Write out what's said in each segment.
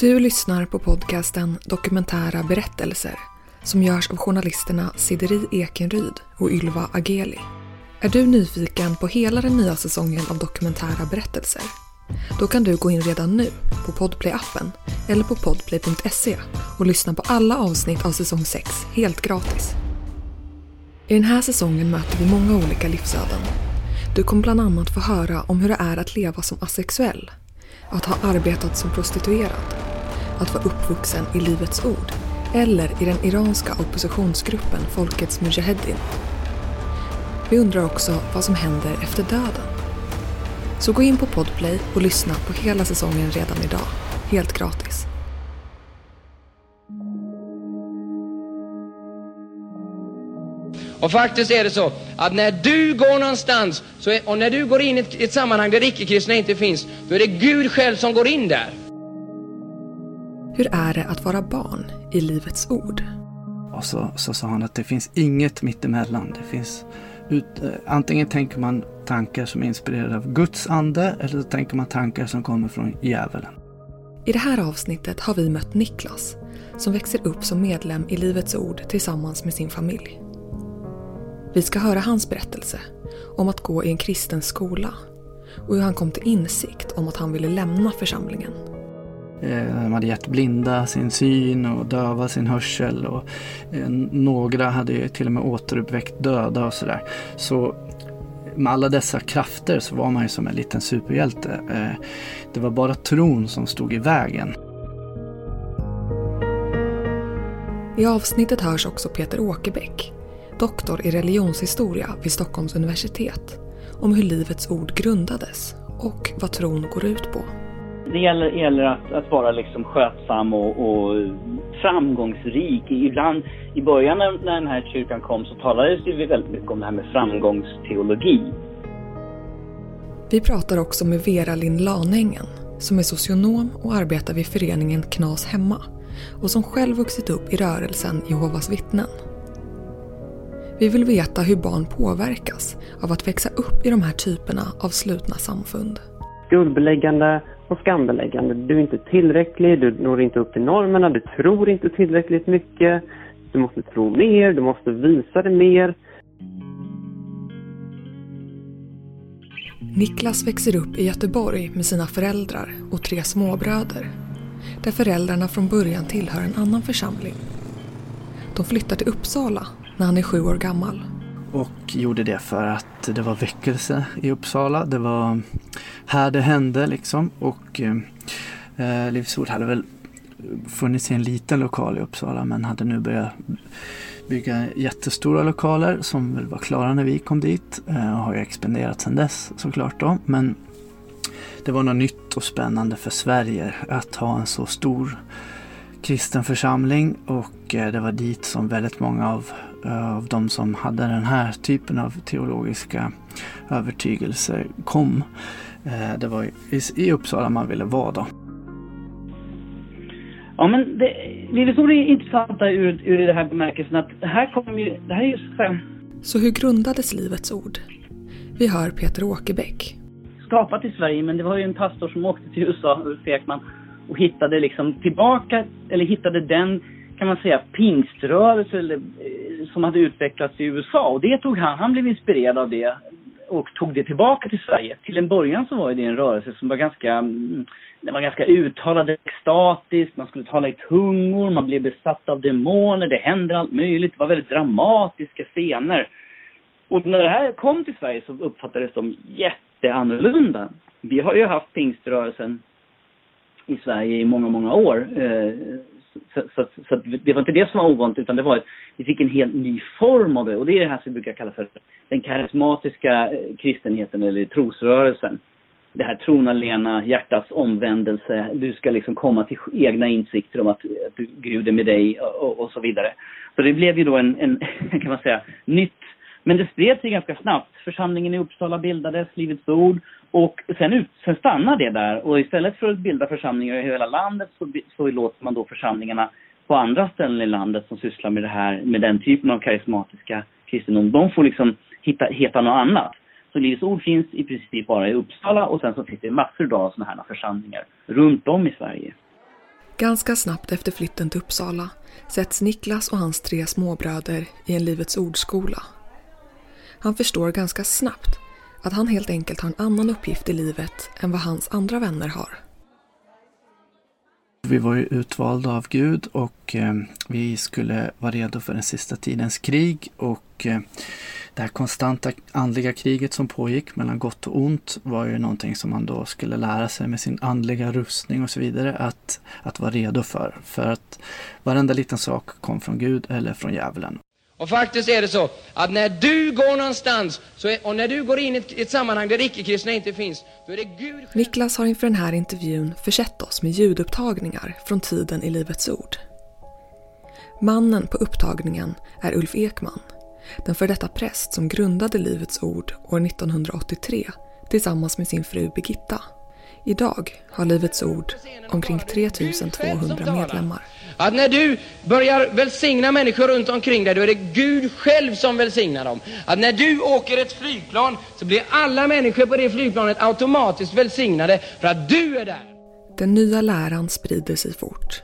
Du lyssnar på podcasten Dokumentära berättelser som görs av journalisterna Sideri Ekenryd och Ylva Ageli. Är du nyfiken på hela den nya säsongen av Dokumentära berättelser? Då kan du gå in redan nu på Podplay-appen eller på podplay.se och lyssna på alla avsnitt av säsong 6 helt gratis. I den här säsongen möter vi många olika livsöden. Du kommer bland annat få höra om hur det är att leva som asexuell, att ha arbetat som prostituerad, att vara uppvuxen i Livets Ord eller i den iranska oppositionsgruppen Folkets Mujaheddin. Vi undrar också vad som händer efter döden. Så gå in på Podplay och lyssna på hela säsongen redan idag, helt gratis. Och faktiskt är det så att när du går någonstans så är, och när du går in i ett, ett sammanhang där icke-kristna inte finns, då är det Gud själv som går in där. Hur är det att vara barn i Livets Ord? Och så, så sa han att det finns inget mittemellan. Det finns ut, eh, antingen tänker man tankar som är inspirerade av Guds ande eller så tänker man tankar som kommer från djävulen. I det här avsnittet har vi mött Niklas som växer upp som medlem i Livets Ord tillsammans med sin familj. Vi ska höra hans berättelse om att gå i en kristen skola och hur han kom till insikt om att han ville lämna församlingen. Eh, de hade gett blinda sin syn och döva sin hörsel och eh, några hade ju till och med återuppväckt döda och sådär. Så med alla dessa krafter så var man ju som en liten superhjälte. Eh, det var bara tron som stod i vägen. I avsnittet hörs också Peter Åkerbäck, doktor i religionshistoria vid Stockholms universitet, om hur Livets Ord grundades och vad tron går ut på. Det gäller, gäller att, att vara liksom skötsam och, och framgångsrik. Ibland, i början när, när den här kyrkan kom så talades det väldigt mycket om det här med framgångsteologi. Vi pratar också med Vera Lind Lanängen som är socionom och arbetar vid föreningen Knas Hemma och som själv vuxit upp i rörelsen Jehovas vittnen. Vi vill veta hur barn påverkas av att växa upp i de här typerna av slutna samfund. skuldbeläggande och skambeläggande. Du är inte tillräcklig, du når inte upp till normerna, du tror inte tillräckligt mycket. Du måste tro mer, du måste visa det mer. Niklas växer upp i Göteborg med sina föräldrar och tre småbröder. Där föräldrarna från början tillhör en annan församling. De flyttar till Uppsala när han är sju år gammal. Och gjorde det för att det var väckelse i Uppsala. Det var här det hände liksom. Och eh, eh Livs Ord hade väl funnits i en liten lokal i Uppsala men hade nu börjat bygga jättestora lokaler som väl var klara när vi kom dit. Eh, och har ju expanderat sedan dess såklart då. Men det var något nytt och spännande för Sverige att ha en så stor kristen församling och eh, det var dit som väldigt många av, av de som hade den här typen av teologiska övertygelser kom. Eh, Det var i, Uppsala man ville vara då. Ja, men det, Ord är intressanta ur, ur det här bemärkelsen att här kommer ju, det här är ju så Så hur grundades Livets Ord? Vi hör Peter Åkerbäck. skapat i Sverige, men det var ju en pastor som åkte till USA, Ulf Ekman, och hittade liksom tillbaka, eller hittade den, kan man säga, pingströrelse eller, eh, som hade utvecklats i USA. Och det tog han, han blev inspirerad av det och tog det tillbaka till Sverige. Till en början så var ju det en rörelse som var ganska, mm, den var ganska uttalad extatisk, man skulle tala i tungor, man blev besatt av demoner, det hände allt möjligt, det var väldigt dramatiska scener. Och när det här kom till Sverige så uppfattades de jätteannorlunda. Vi har ju haft pingströrelsen i Sverige i många, många år. Eh, så, så, så att det var inte det som var ovanligt utan det var att vi fick en helt ny form av det. Och det är det här som vi brukar kalla för den karismatiska eh, kristenheten eller trosrörelsen. Det här tron alena, hjärtats omvändelse. Du ska liksom komma till egna insikter om att, att du, Gud är med dig och, och, och så vidare. Så det blev ju då en, en kan man säga, nytt men det spred sig ganska snabbt. Församlingen i Uppsala bildades, Livets Ord. Och sen, ut, sen stannar det där. Och istället för att bilda församlingar i hela landet så, så låter man då församlingarna på andra ställen i landet som sysslar med det här, med den typen av karismatiska kristendom. De får liksom hitta, heta något annat. Så Livets Ord finns i princip bara i Uppsala och sen så finns det massor av sådana här församlingar runt om i Sverige. Ganska snabbt efter flytten till Uppsala sätts Niklas och hans tre småbröder i en Livets Ord-skola. Han förstår ganska snabbt att han helt enkelt har en annan uppgift i livet än vad hans andra vänner har. Vi var ju utvalda av Gud och eh, vi skulle vara redo för den sista tidens krig och eh, det här konstanta andliga kriget som pågick mellan gott och ont var ju någonting som man då skulle lära sig med sin andliga rustning och så vidare att, att vara redo för. För att varenda liten sak kom från Gud eller från djävulen. Och faktiskt är det så att när du går någonstans så är, och när du går in i ett, ett sammanhang där icke-kristna inte finns, då är det Gud Niklas har inför den här intervjun försett oss med ljudupptagningar från tiden i Livets Ord. Mannen på upptagningen är Ulf Ekman, den för detta präst som grundade Livets Ord år 1983 tillsammans med sin fru Birgitta. Idag har Livets Ord omkring 3200 medlemmar. Att när du börjar välsigna människor runt omkring dig, då är det Gud själv som välsignar dem. Att när du åker ett flygplan så blir alla människor på det flygplanet automatiskt välsignade för att du är där. Den nya läran sprider sig fort.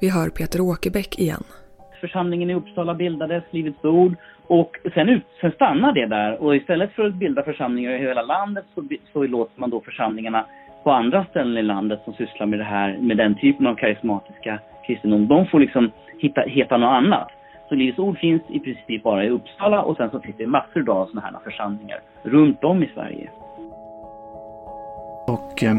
Vi hör Peter Åkerbäck igen. Församlingen i Uppsala bildades, Livets Ord. Och sen, ut, sen stannar det där. Och istället för att bilda församlingar i hela landet så, så låter man då församlingarna på andra ställen i landet som sysslar med det här, med den typen av karismatiska kristendom, de får liksom hitta, heta något annat. Så Livets Ord finns i princip bara i Uppsala och sen så finns det massor av sådana här församlingar runt om i Sverige. Och eh,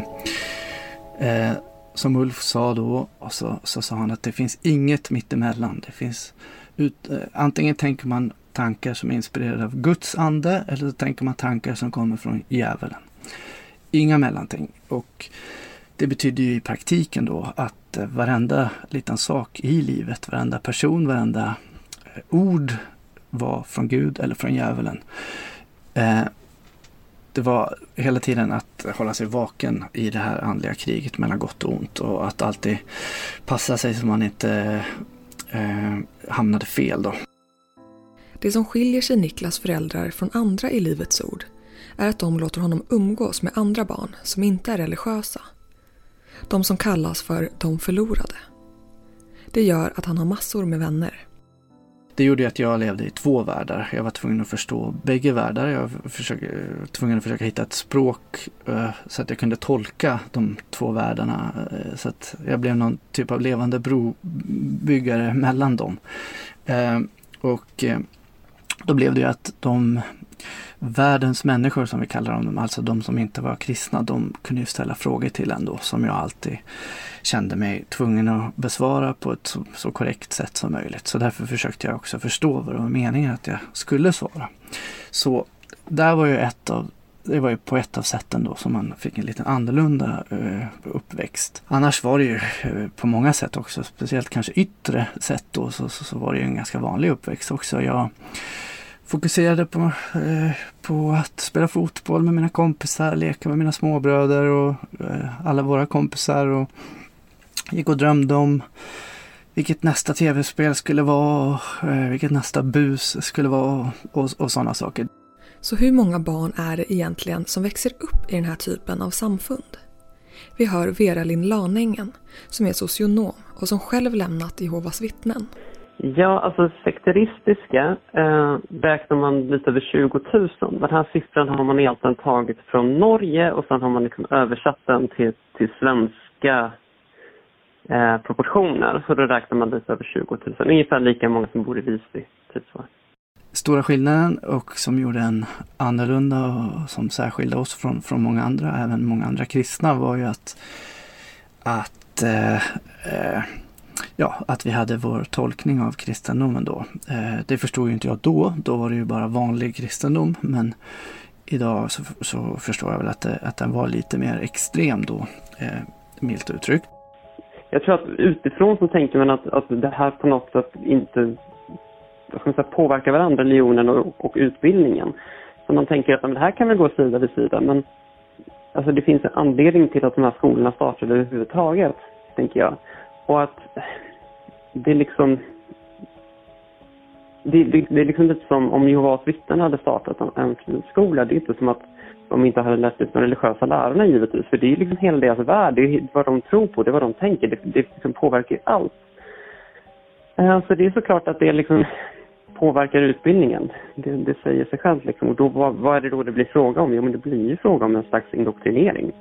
eh som Ulf sa då, så, så sa han att det finns inget mittemellan. Det finns ut, eh, antingen tänker man tankar som är inspirerade av Guds ande eller så tänker man tankar som kommer från djävulen. Inga mellanting. Och det betyder ju i praktiken då att eh, varenda liten sak i livet, varenda person, varenda eh, ord var från Gud eller från djävulen. Eh, det var hela tiden att hålla sig vaken i det här andliga kriget mellan gott och ont och att alltid passa sig så man inte eh, hamnade fel då. Det som skiljer sig Niklas föräldrar från andra i Livets Ord är att de låter honom umgås med andra barn som inte är religiösa. De som kallas för de förlorade. Det gör att han har massor med vänner. Det gjorde att jag levde i två världar. Jag var tvungen att förstå bägge världar. Jag var tvungen att försöka hitta ett språk eh, så att jag kunde tolka de två världarna. Eh, så att jag blev någon typ av levande brobyggare mellan dem. Eh, och då blev det ju att de världens människor som vi kallar dem, alltså de som inte var kristna, de kunde ju ställa frågor till en då som jag alltid kände mig tvungen att besvara på ett så, så, korrekt sätt som möjligt. Så därför försökte jag också förstå vad det var meningen att jag skulle svara. Så där var ju ett av det var ju på ett av sätten då som man fick en lite annorlunda eh, uppväxt. Annars var det ju eh, på många sätt också, speciellt kanske yttre sätt då, så, så, så var det ju en ganska vanlig uppväxt också. Jag fokuserade på, eh, på att spela fotboll med mina kompisar, leka med mina småbröder och eh, alla våra kompisar. Och gick och drömde om vilket nästa tv-spel skulle vara, eh, vilket nästa bus skulle vara och, och sådana saker. Så hur många barn är det egentligen som växer upp i den här typen av samfund? Vi hör Vera Lind Lanängen som är socionom och som själv lämnat Jehovas vittnen. Ja, alltså sekteristiska eh, räknar man lite över 20 000. Den här siffran har man egentligen tagit från Norge och sen har man liksom översatt den till, till svenska eh, proportioner. Så då räknar man lite över 20 000. Ungefär lika många som bor i Visby. Typ så. Stora skillnaden och som gjorde en annorlunda och som särskilde oss från, från många andra, även många andra kristna, var ju att, att eh, eh, ja, att vi hade vår tolkning av kristendomen då. Eh, det förstod ju inte jag då. Då var det ju bara vanlig kristendom. Men idag så, så förstår jag väl att, det, att den var lite mer extrem då, eh, milt uttryckt. Jag tror att utifrån så tänker man att, att det här på något sätt inte vad ska man säga, påverkar varandra, religionen och, och utbildningen. Så man tänker att men det här kan väl gå sida vid sida. Men alltså, det finns en anledning till att de här skolorna startade överhuvudtaget, tänker jag. Och att det är liksom... Det, det, det, är liksom lite som om Jehovas vittnen hade startat en, skola. Det är inte som att de inte hade läst ut de religiösa lärarna givetvis. För det är liksom hela deras värld, det är vad de tror på, det är vad de tänker. Det, det liksom påverkar ju allt. Eh, så det är såklart att det liksom påverkar utbildningen. Det, det säger sig självt liksom. Och då, vad, vad, är det då det blir fråga om? Jo, men det blir ju fråga om en slags indoktrinering.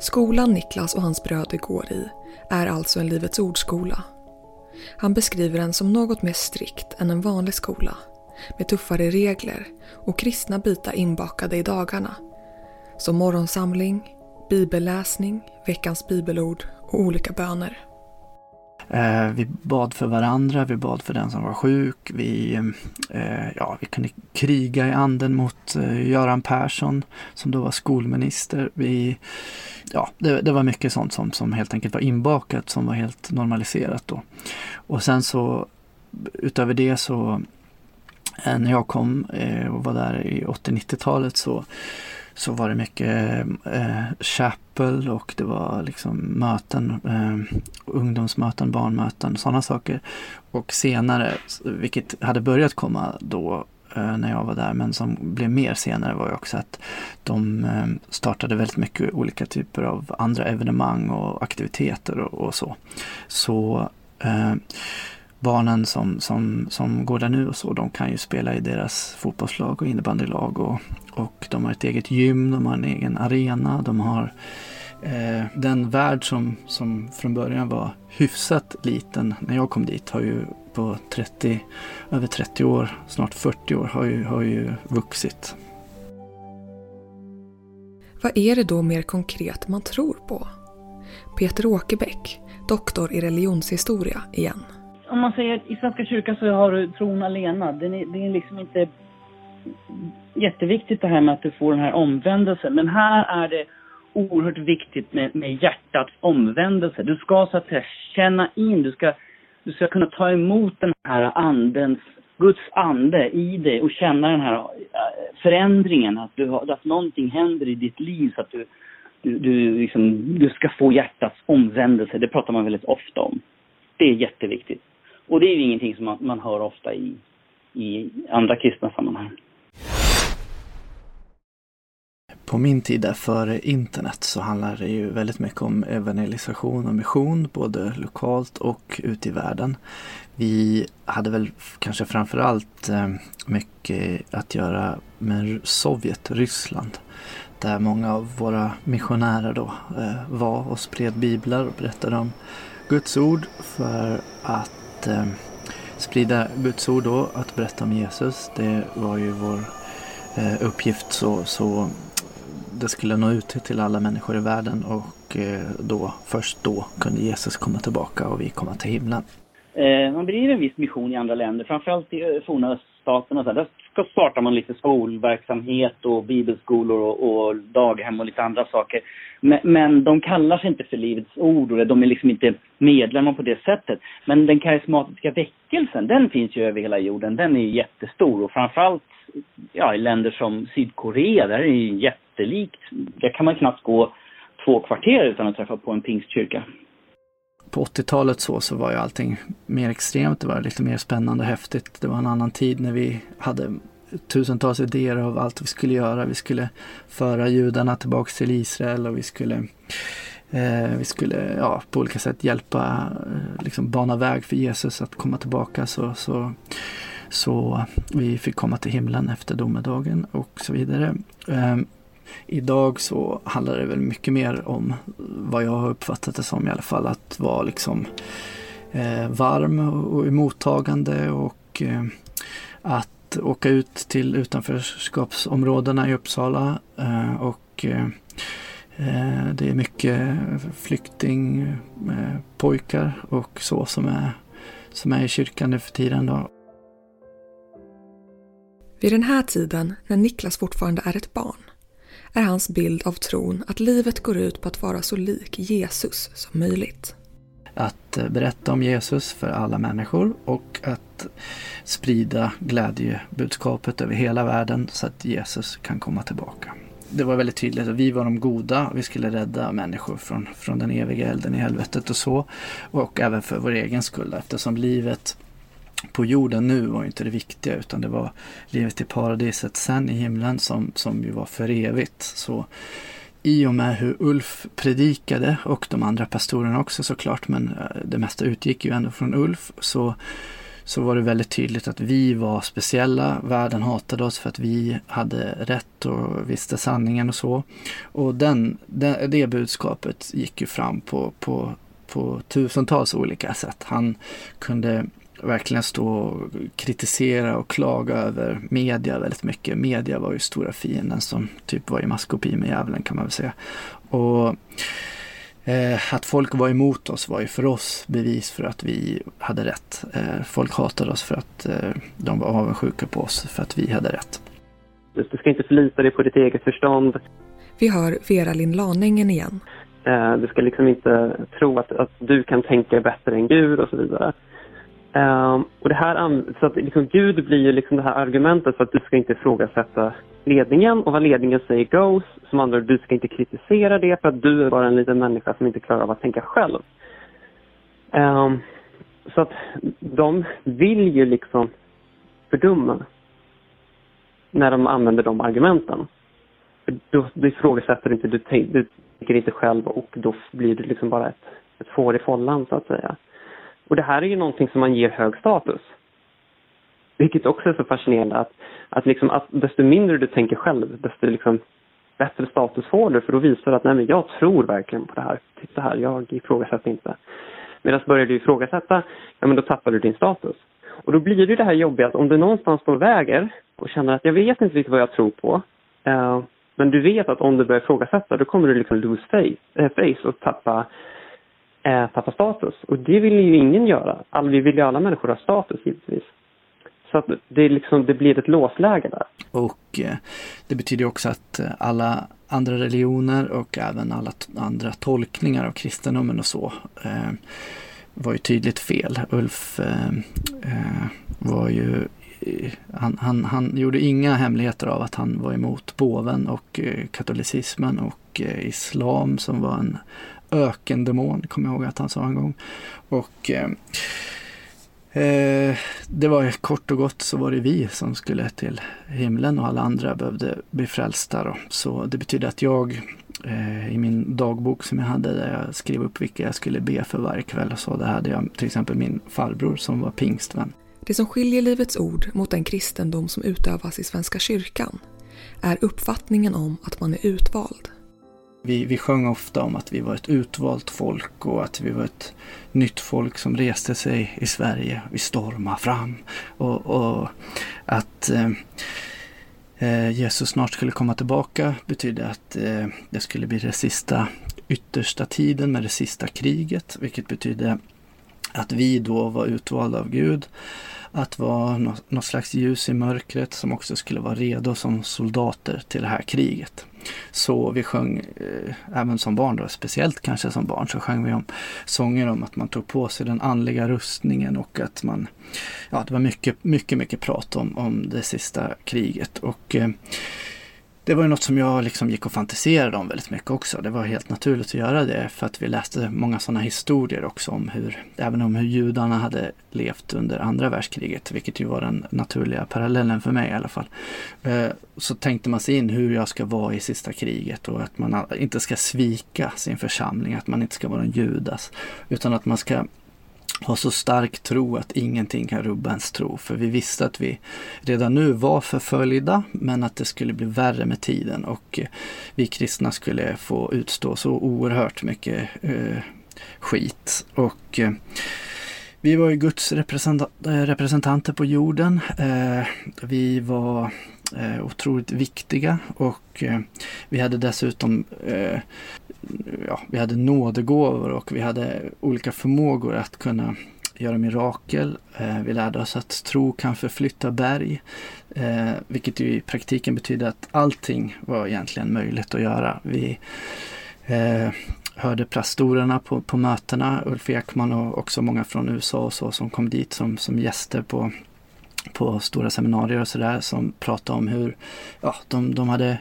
Skolan Niklas och hans bröder går i är alltså en Livets ordskola. Han beskriver den som något mer strikt än en vanlig skola med tuffare regler och kristna bitar inbakade i dagarna. Som morgonsamling, bibelläsning, veckans bibelord och olika böner. Eh, vi bad för varandra, vi bad för den som var sjuk. Vi, eh, ja, vi kunde kriga i anden mot eh, Göran Persson som då var skolminister. Vi, ja, det, det, var mycket sånt som, som helt enkelt var inbakat som var helt normaliserat då. Och sen så utöver det så när jag kom och var där i 80-90-talet så, så var det mycket eh, chapel och det var liksom möten, eh, ungdomsmöten, barnmöten, sådana saker. Och senare, vilket hade börjat komma då eh, när jag var där men som blev mer senare var ju också att de eh, startade väldigt mycket olika typer av andra evenemang och aktiviteter och, och så. Så eh, barnen som, som, som går där nu och så, de kan ju spela i deras fotbollslag och innebandylag och, och de har ett eget gym, de har en egen arena, de har eh, den värld som, som från början var hyfsat liten när jag kom dit har ju på 30, över 30 år, snart 40 år, har ju, har ju vuxit. Vad är det då mer konkret man tror på? Peter Åkerbäck, doktor i religionshistoria igen om man säger i Svenska kyrkan så har du tron alena. Det är, det är liksom inte jätteviktigt det här med att du får den här omvändelsen. Men här är det oerhört viktigt med, med hjärtats omvändelse. Du ska så att säga känna in, du ska, du ska kunna ta emot den här andens, Guds ande i dig och känna den här äh, förändringen, att, du har, att någonting händer i ditt liv så att du, du, du, liksom, du ska få hjärtats omvändelse. Det pratar man väldigt ofta om. Det är jätteviktigt. Och det är ju ingenting som man, man hör ofta i, i andra kristna sammanhang. På min tid där före internet så handlade det ju väldigt mycket om evangelisation och mission både lokalt och ute i världen. Vi hade väl kanske framförallt eh, mycket att göra med Sovjet, Ryssland. Där många av våra missionärer då eh, var och spred biblar och berättade om Guds ord för att eh, sprida Guds ord då, att berätta om Jesus. Det var ju vår eh, uppgift så, så det skulle nå ut till alla människor i världen och eh, då, först då kunde Jesus komma tillbaka och vi komma till himlen. Eh, man bedriver en viss mission i andra länder, framförallt i eh, forna öststaterna. Där startar man lite skolverksamhet och bibelskolor och, och daghem och lite andra saker. Men, men, de kallar sig inte för Livets Ord och de är liksom inte medlemmar på det sättet. Men den karismatiska väckelsen, den finns ju över hela jorden. Den är jättestor och framförallt ja, i länder som Sydkorea, där är det ju jättelikt. Där kan man knappt gå två kvarter utan att träffa på en pingstkyrka på 80-talet så, så var ju allting mer extremt. Det var lite mer spännande och häftigt. Det var en annan tid när vi hade tusentals idéer av allt vi skulle göra. Vi skulle föra judarna tillbaks till Israel och vi skulle eh, vi skulle ja, på olika sätt hjälpa, eh, liksom bana väg för Jesus att komma tillbaka. Så, så, så vi fick komma till himlen efter domedagen och så vidare. Ehm, Idag så handlar det väl mycket mer om vad jag har uppfattat det som i alla fall att vara liksom eh, varm och, mottagande och eh, att åka ut till utanförskapsområdena i Uppsala eh, och eh, eh det är mycket flyktingpojkar eh, och så som är, som är i kyrkan nu för tiden. Då. Vid den här tiden, när Niklas fortfarande är ett barn, är hans bild av tron att livet går ut på att vara så lik Jesus som möjligt. Att eh, berätta om Jesus för alla människor och att sprida glädjebudskapet över hela världen så att Jesus kan komma tillbaka. Det var väldigt tydligt att vi var de goda, vi skulle rädda människor från, från den eviga elden i helvetet och så. Och även för vår egen skull eftersom livet på jorden nu var inte det viktiga utan det var livet i paradiset sen i himlen som, som ju var för evigt. Så i och med hur Ulf predikade och de andra pastorerna också såklart, men eh, det mesta utgick ju ändå från Ulf, så, så var det väldigt tydligt att vi var speciella. Världen hatade oss för att vi hade rätt och visste sanningen och så. Och den, det, det budskapet gick ju fram på, på, på tusentals olika sätt. Han kunde verkligen stå och kritisera och klaga över media väldigt mycket. Media var ju stora fienden som typ var i maskopi med djävulen kan man väl säga. Och eh, att folk var emot oss var ju för oss bevis för att vi hade rätt. Eh, folk hatade oss för att eh, de var avundsjuka på oss för att vi hade rätt. Du ska inte förlita dig på ditt eget förstånd. Vi hör Vera Lind Lanängen igen. Eh, du ska liksom inte tro att, att du kan tänka bättre än Gud och så vidare. Um, och det här, så att liksom Gud blir ju liksom det här argumentet för att du ska inte ifrågasätta ledningen och vad ledningen säger goes. Som andra du ska inte kritisera det för att du är bara en liten människa som inte klarar av att tänka själv. Um, så att de vill ju liksom fördumma när de använder de argumenten. Då, då ifrågasätter du inte, du, du tänker inte själv och då blir du liksom bara ett, ett får i follan så att säga. Och det här är ju någonting som man ger hög status. Vilket också är så fascinerande att, att, liksom, att desto mindre du tänker själv, desto liksom bättre status får du. För då visar du att nej, men jag tror verkligen på det här. Titta här, jag ifrågasätter inte. Medan börjar du ifrågasätta, ja men då tappar du din status. Och då blir det det här jobbiga att om du någonstans står och väger och känner att jag vet inte riktigt vad jag tror på. Eh, men du vet att om du börjar ifrågasätta då kommer du liksom lose face, eh, face och tappa eh, tappa status. Och det vill ju ingen göra. All, vi vill ju alla människor ha status givetvis. Så att det, liksom, det blir ett låsläge där. Och eh, det betyder också att eh, alla andra religioner och även alla andra tolkningar av kristendomen och så eh, var ju tydligt fel. Ulf eh, eh var ju eh, han, han, han gjorde inga hemligheter av att han var emot påven och eh, katolicismen och islam som var en ökendemon, kommer jag ihåg att han sa en gång. Och eh, eh det var kort och gott så var det vi som skulle till himlen och alla andra behövde bli frälsta. Då. Så det betyder att jag eh, i min dagbok som jag hade där jag skrev upp vilka jag skulle be för varje kväll och så, där hade jag till exempel min farbror som var pingstvän. Det som skiljer Livets Ord mot den kristendom som utövas i Svenska kyrkan är uppfattningen om att man är utvald. Vi, vi sjöng ofta om att vi var ett utvalt folk och att vi var ett nytt folk som reste sig i Sverige. Vi stormade fram. Och, och att eh, eh Jesus snart skulle komma tillbaka betydde att eh, det skulle bli den sista yttersta tiden med det sista kriget. Vilket betydde att vi då var utvalda av Gud att vara något slags ljus i mörkret som också skulle vara redo som soldater till det här kriget. Så vi sjöng, eh, även som barn då, speciellt kanske som barn, så sjöng vi om sånger om att man tog på sig den andliga rustningen och att man, ja det var mycket, mycket, mycket prat om, om det sista kriget. Och eh, det var ju något som jag liksom gick och fantiserade om väldigt mycket också. Det var helt naturligt att göra det för att vi läste många sådana historier också om hur, även om hur judarna hade levt under andra världskriget, vilket ju var den naturliga parallellen för mig i alla fall. Eh, så tänkte man sig in hur jag ska vara i sista kriget och att man inte ska svika sin församling, att man inte ska vara en judas, utan att man ska ha så stark tro att ingenting kan rubba ens tro. För vi visste att vi redan nu var förföljda men att det skulle bli värre med tiden och eh, vi kristna skulle få utstå så oerhört mycket eh, skit. Och eh, vi var ju Guds eh, representanter på jorden. Eh, vi var eh, otroligt viktiga och eh, vi hade dessutom eh, ja, vi hade nådegåvor och vi hade olika förmågor att kunna göra mirakel. Eh, vi lärde oss att tro kan förflytta berg. Eh, vilket ju i praktiken betyder att allting var egentligen möjligt att göra. Vi eh, hörde pastorerna på, på mötena, Ulf Ekman och också många från USA och så som kom dit som, som gäster på, på stora seminarier och sådär som pratade om hur ja, de, de hade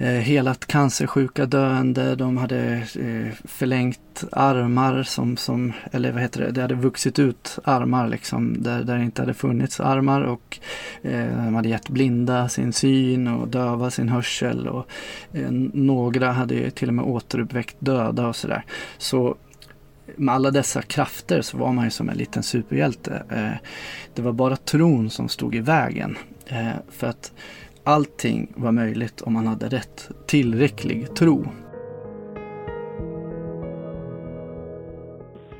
Eh, helat cancersjuka döende, de hade eh, förlängt armar som, som, eller vad heter det, det hade vuxit ut armar liksom där, där det inte hade funnits armar och eh, de hade gett blinda sin syn och döva sin hörsel och eh, några hade till och med återuppväckt döda och sådär. Så med alla dessa krafter så var man ju som en liten superhjälte. Eh, det var bara tron som stod i vägen. Eh, för att allting var möjligt om man hade rätt tillräcklig tro.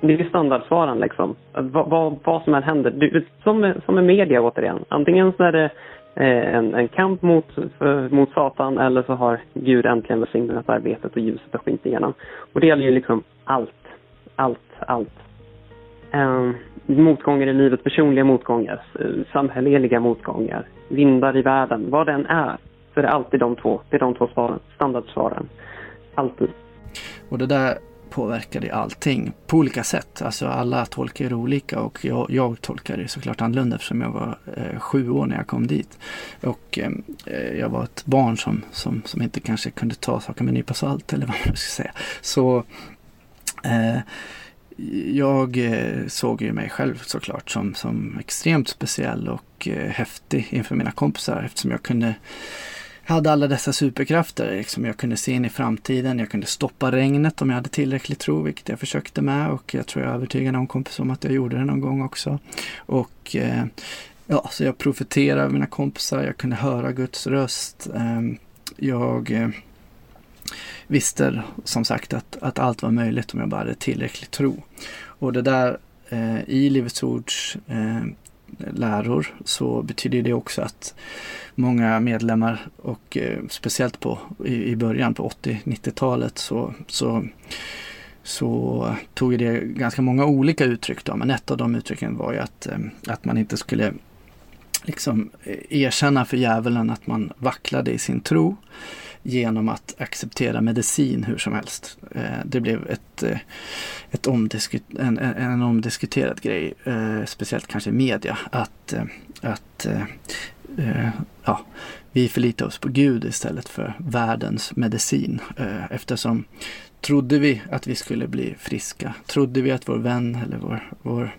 Det är standardsvaren liksom. Vad, vad, vad som än händer. Du, som, som med media återigen. Antingen så är det eh, en, en kamp mot, för, mot Satan eller så har Gud äntligen välsignat arbetet och ljuset har skint igenom. Och det gäller ju liksom allt allt, allt. Um, motgångar i livet, personliga motgångar, eh, samhälleliga motgångar, vindar i världen, vad den är, så är det alltid de två. Det är de två svaren, standardsvaren. Alltid. Och det där påverkade allting på olika sätt. Alltså alla tolkar det olika och jag, jag tolkar det såklart annorlunda eftersom jag var eh, sju år när jag kom dit. Och eh, eh, jag var ett barn som, som, som inte kanske kunde ta saker med en nypa salt eller vad man ska säga. Så Eh, jag eh, såg ju mig själv såklart som, som extremt speciell och eh, häftig inför mina kompisar eftersom jag kunde jag hade alla dessa superkrafter. Liksom jag kunde se in i framtiden, jag kunde stoppa regnet om jag hade tillräcklig tro, vilket jag försökte med och jag tror jag övertygade någon kompis om att jag gjorde det någon gång också. Och eh, ja, så jag profeterade mina kompisar, jag kunde höra Guds röst. Ehm, eh, jag visste som sagt att, att allt var möjligt om jag bara hade tillräcklig tro. Och det där eh, i Livets Ords eh, läror så betyder det också att många medlemmar och eh, speciellt på, i, i början på 80-90-talet så, så, så tog det ganska många olika uttryck. Då. Men ett av de uttrycken var ju att, eh, att man inte skulle liksom eh, erkänna för djävulen att man vacklade i sin tro genom att acceptera medicin hur som helst. Eh, det blev ett, eh, ett omdiskut en, en omdiskuterad grej, eh, speciellt kanske i media, att, att ja, vi förlitar oss på Gud istället för världens medicin. Eftersom trodde vi att vi skulle bli friska, trodde vi att vår vän eller vår, vår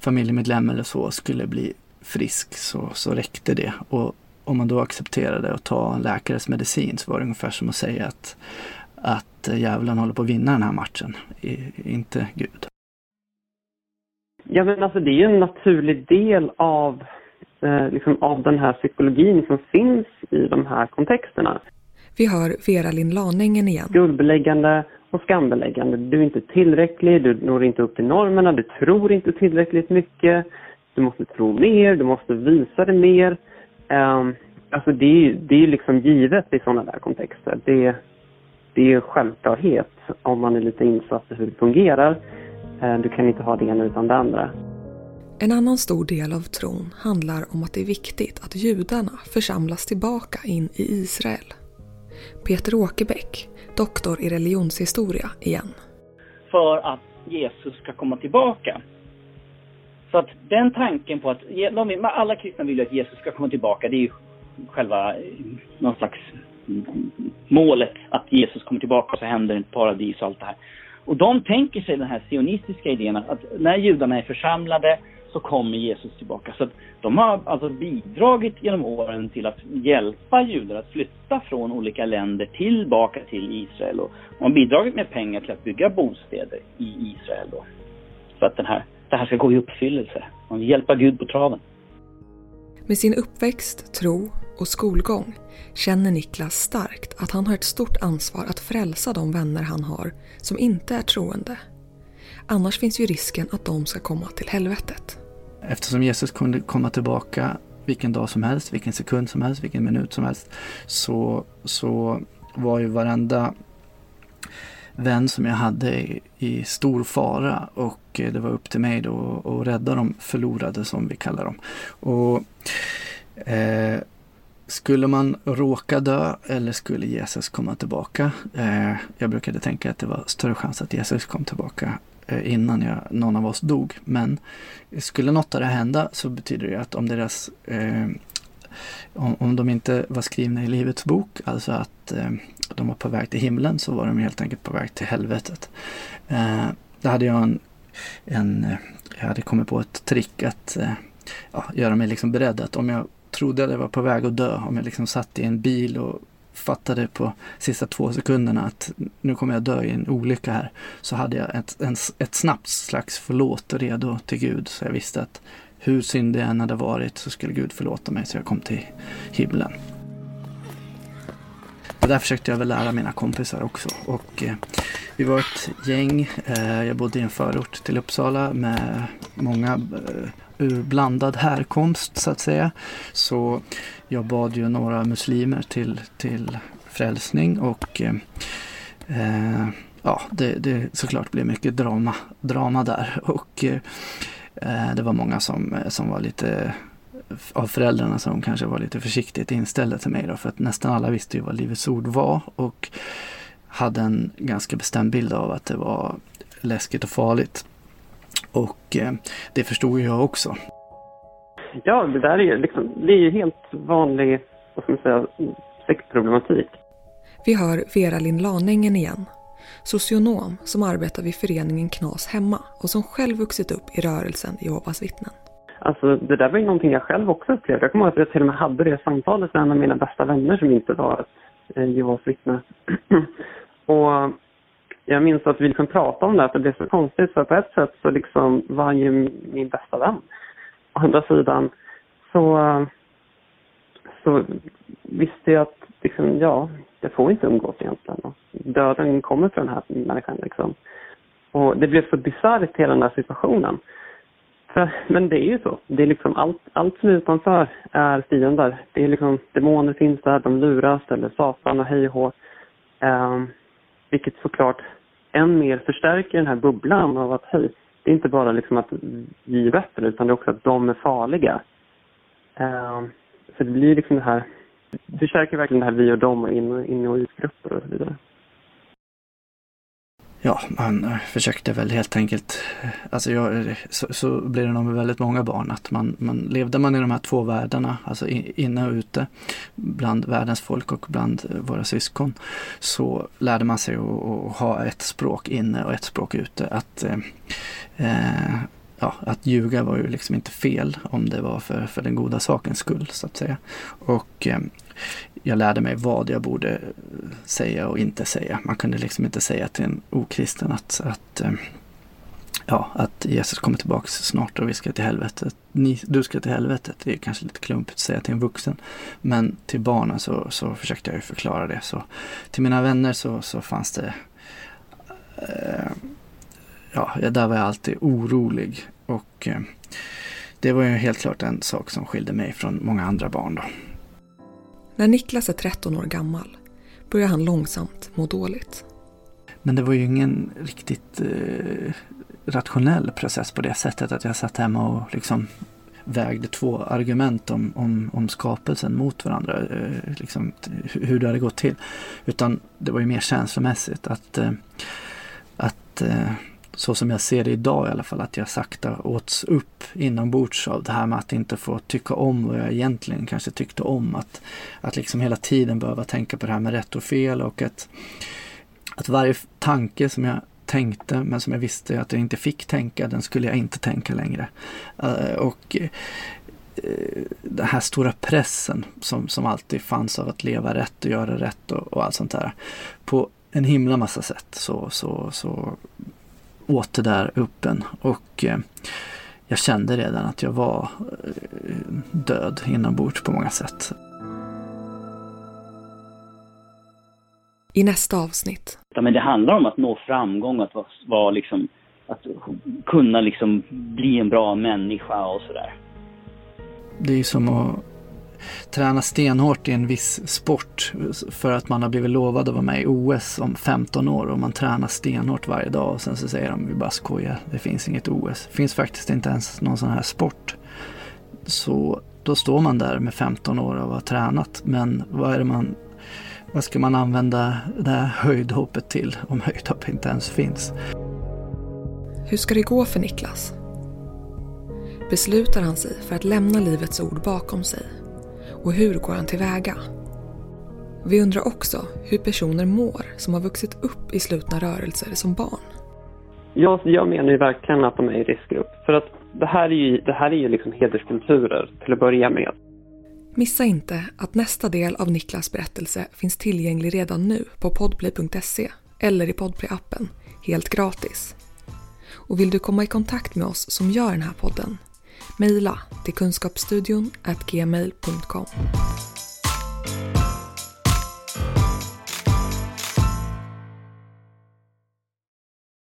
familjemedlem eller så skulle bli frisk så, så räckte det. Och om man då accepterade att ta läkares medicin så var det ungefär som att säga att, att djävulen håller på att vinna den här matchen, inte Gud. Ja men alltså det är ju en naturlig del av, eh, liksom, av den här psykologin som finns i de här kontexterna. Vi hör Vera Lind Laningen igen. Skuldbeläggande och skambeläggande. Du är inte tillräcklig, du når inte upp till normerna, du tror inte tillräckligt mycket. Du måste tro mer, du måste visa det mer. Um, alltså det är ju det är liksom givet i sådana där kontexter. Det, det är ju självklarhet om man är lite insatt i hur det fungerar. Uh, du kan inte ha det ena utan det andra. En annan stor del av tron handlar om att det är viktigt att judarna församlas tillbaka in i Israel. Peter Åkerbäck, doktor i religionshistoria igen. För att Jesus ska komma tillbaka så att den tanken på att, de, alla kristna vill ju att Jesus ska komma tillbaka, det är ju själva eh, någon slags målet att Jesus kommer tillbaka och så händer ett paradis och allt det här. Och de tänker sig den här sionistiska idén att när judarna är församlade så kommer Jesus tillbaka. Så att de har alltså bidragit genom åren till att hjälpa judar att flytta från olika länder tillbaka till Israel. Och de har bidragit med pengar till att bygga bostäder i Israel då. Så att den här det här ska gå i uppfyllelse. Man vill hjälpa Gud på traven. Med sin uppväxt, tro och skolgång känner Niklas starkt att han har ett stort ansvar att frälsa de vänner han har som inte är troende. Annars finns ju risken att de ska komma till helvetet. Eftersom Jesus kunde komma tillbaka vilken dag som helst, vilken sekund som helst, vilken minut som helst så, så var ju varenda vän som jag hade i, i stor fara och eh, det var upp till mig då att rädda de förlorade som vi kallar dem. Och eh, Skulle man råka dö eller skulle Jesus komma tillbaka? Eh, jag brukade tänka att det var större chans att Jesus kom tillbaka eh, innan jag, någon av oss dog. Men skulle något av det hända så betyder det att om deras eh, om, om de inte var skrivna i Livets bok, alltså att eh, de var på väg till himlen, så var de helt enkelt på väg till helvetet. Eh, då hade jag en, en, eh, jag hade kommit på ett trick att eh, ja, göra mig liksom beredd att om jag trodde att jag var på väg att dö, om jag liksom satt i en bil och fattade på sista två sekunderna att nu kommer jag dö i en olycka här, så hade jag ett, en, ett snabbt slags förlåt redo till Gud. Så jag visste att hur syndig jag än hade varit så skulle Gud förlåta mig så jag kom till himlen. Det där försökte jag väl lära mina kompisar också. Och, eh, vi var ett gäng. Eh, jag bodde i en förort till Uppsala med många eh, ur blandad härkomst så att säga. Så jag bad ju några muslimer till, till frälsning och eh, eh ja, det, det såklart blev mycket drama, drama där. Och eh, eh det var många som, som var lite av föräldrarna som kanske var lite försiktigt inställda till mig då, för att nästan alla visste ju vad Livets Ord var och hade en ganska bestämd bild av att det var läskigt och farligt. Och eh, det förstod jag också. Ja, det där är liksom, det är ju helt vanlig, vad ska man säga, sexproblematik. Vi hör Vera Lind Lanängen igen. Socionom som arbetar vid föreningen Knas Hemma och som själv vuxit upp i rörelsen Jehovas vittnen. Alltså det där var ju någonting jag själv också upplevde. Jag kommer ihåg att jag till och med hade det samtalet med en av mina bästa vänner som inte var ett eh, Jehovas vittne. och jag minns att vi liksom pratade om det, att det blev så konstigt. För på ett sätt så liksom var han ju min bästa vän. Å andra sidan så, så visste jag att liksom, ja, jag får inte umgås egentligen. Döden kommer för den här människan liksom. Och det blev så bisarrt hela den här situationen. För, men det är ju så. Det är liksom allt, allt som är utanför är fiender. Det är liksom, demoner finns där, de luras, eller Satan och hej och hå. Ehm, vilket såklart än mer förstärker den här bubblan av att hej, det är inte bara liksom att vi är bättre utan det är också att de är farliga. Eh, så det blir liksom det här, det förstärker verkligen det här vi och dem in, in och utgrupper och så vidare ja, man försökte väl helt enkelt, alltså jag, så, så blir det nog med väldigt många barn att man, man levde man i de här två världarna, alltså inne och ute, bland världens folk och bland våra syskon, så lärde man sig att, ha ett språk inne och ett språk ute. Att, eh, eh, ja, att ljuga var ju liksom inte fel om det var för, för den goda sakens skull så att säga. Och eh, jag lärde mig vad jag borde säga och inte säga. Man kunde liksom inte säga till en okristen att, att eh, ja, att Jesus kommer tillbaks snart och vi ska till helvetet. Ni, du ska till helvetet. Det är kanske lite klumpigt att säga till en vuxen. Men till barnen så, så försökte jag ju förklara det. Så till mina vänner så, så fanns det eh, Ja, där var jag alltid orolig. Och eh, det var ju helt klart en sak som skilde mig från många andra barn då. När Niklas är 13 år gammal börjar han långsamt må dåligt. Men det var ju ingen riktigt eh, rationell process på det sättet att jag satt hemma och liksom vägde två argument om, om, om skapelsen mot varandra, eh, liksom, hur det hade gått till. Utan det var ju mer känslomässigt att, eh, att eh, så som jag ser det idag i alla fall, att jag sakta åts upp inombords av det här med att inte få tycka om vad jag egentligen kanske tyckte om. Att, att liksom hela tiden behöva tänka på det här med rätt och fel och att, att varje tanke som jag tänkte men som jag visste att jag inte fick tänka, den skulle jag inte tänka längre. Uh, och uh, den här stora pressen som, som alltid fanns av att leva rätt och göra rätt och, och allt sånt där. På en himla massa sätt så, så, så åt det där uppen och eh, jag kände redan att jag var eh, död inombords på många sätt. I nästa avsnitt. Ja, men det handlar om att nå framgång, att, vara, liksom, att kunna liksom bli en bra människa och sådär. Det är som att träna stenhårt i en viss sport för att man har blivit lovad att vara med i OS om 15 år och man tränar stenhårt varje dag och sen så säger de vi bara skojar, det finns inget OS. Det finns faktiskt inte ens någon sån här sport. Så då står man där med 15 år och har tränat men vad är det man vad ska man använda det här höjdhoppet till om höjdhopp inte ens finns? Hur ska det gå för Niklas? Beslutar han sig för att lämna Livets Ord bakom sig och hur går han tillväga? Vi undrar också hur personer mår som har vuxit upp i slutna rörelser som barn. Jag, jag menar ju verkligen att de är i riskgrupp. För att det här är ju, det här är ju liksom hederskulturer till att börja med. Missa inte att nästa del av Niklas berättelse finns tillgänglig redan nu på podplay.se eller i Podplay-appen, helt gratis. Och vill du komma i kontakt med oss som gör den här podden? Mejla till kunskapsstudion gmail.com.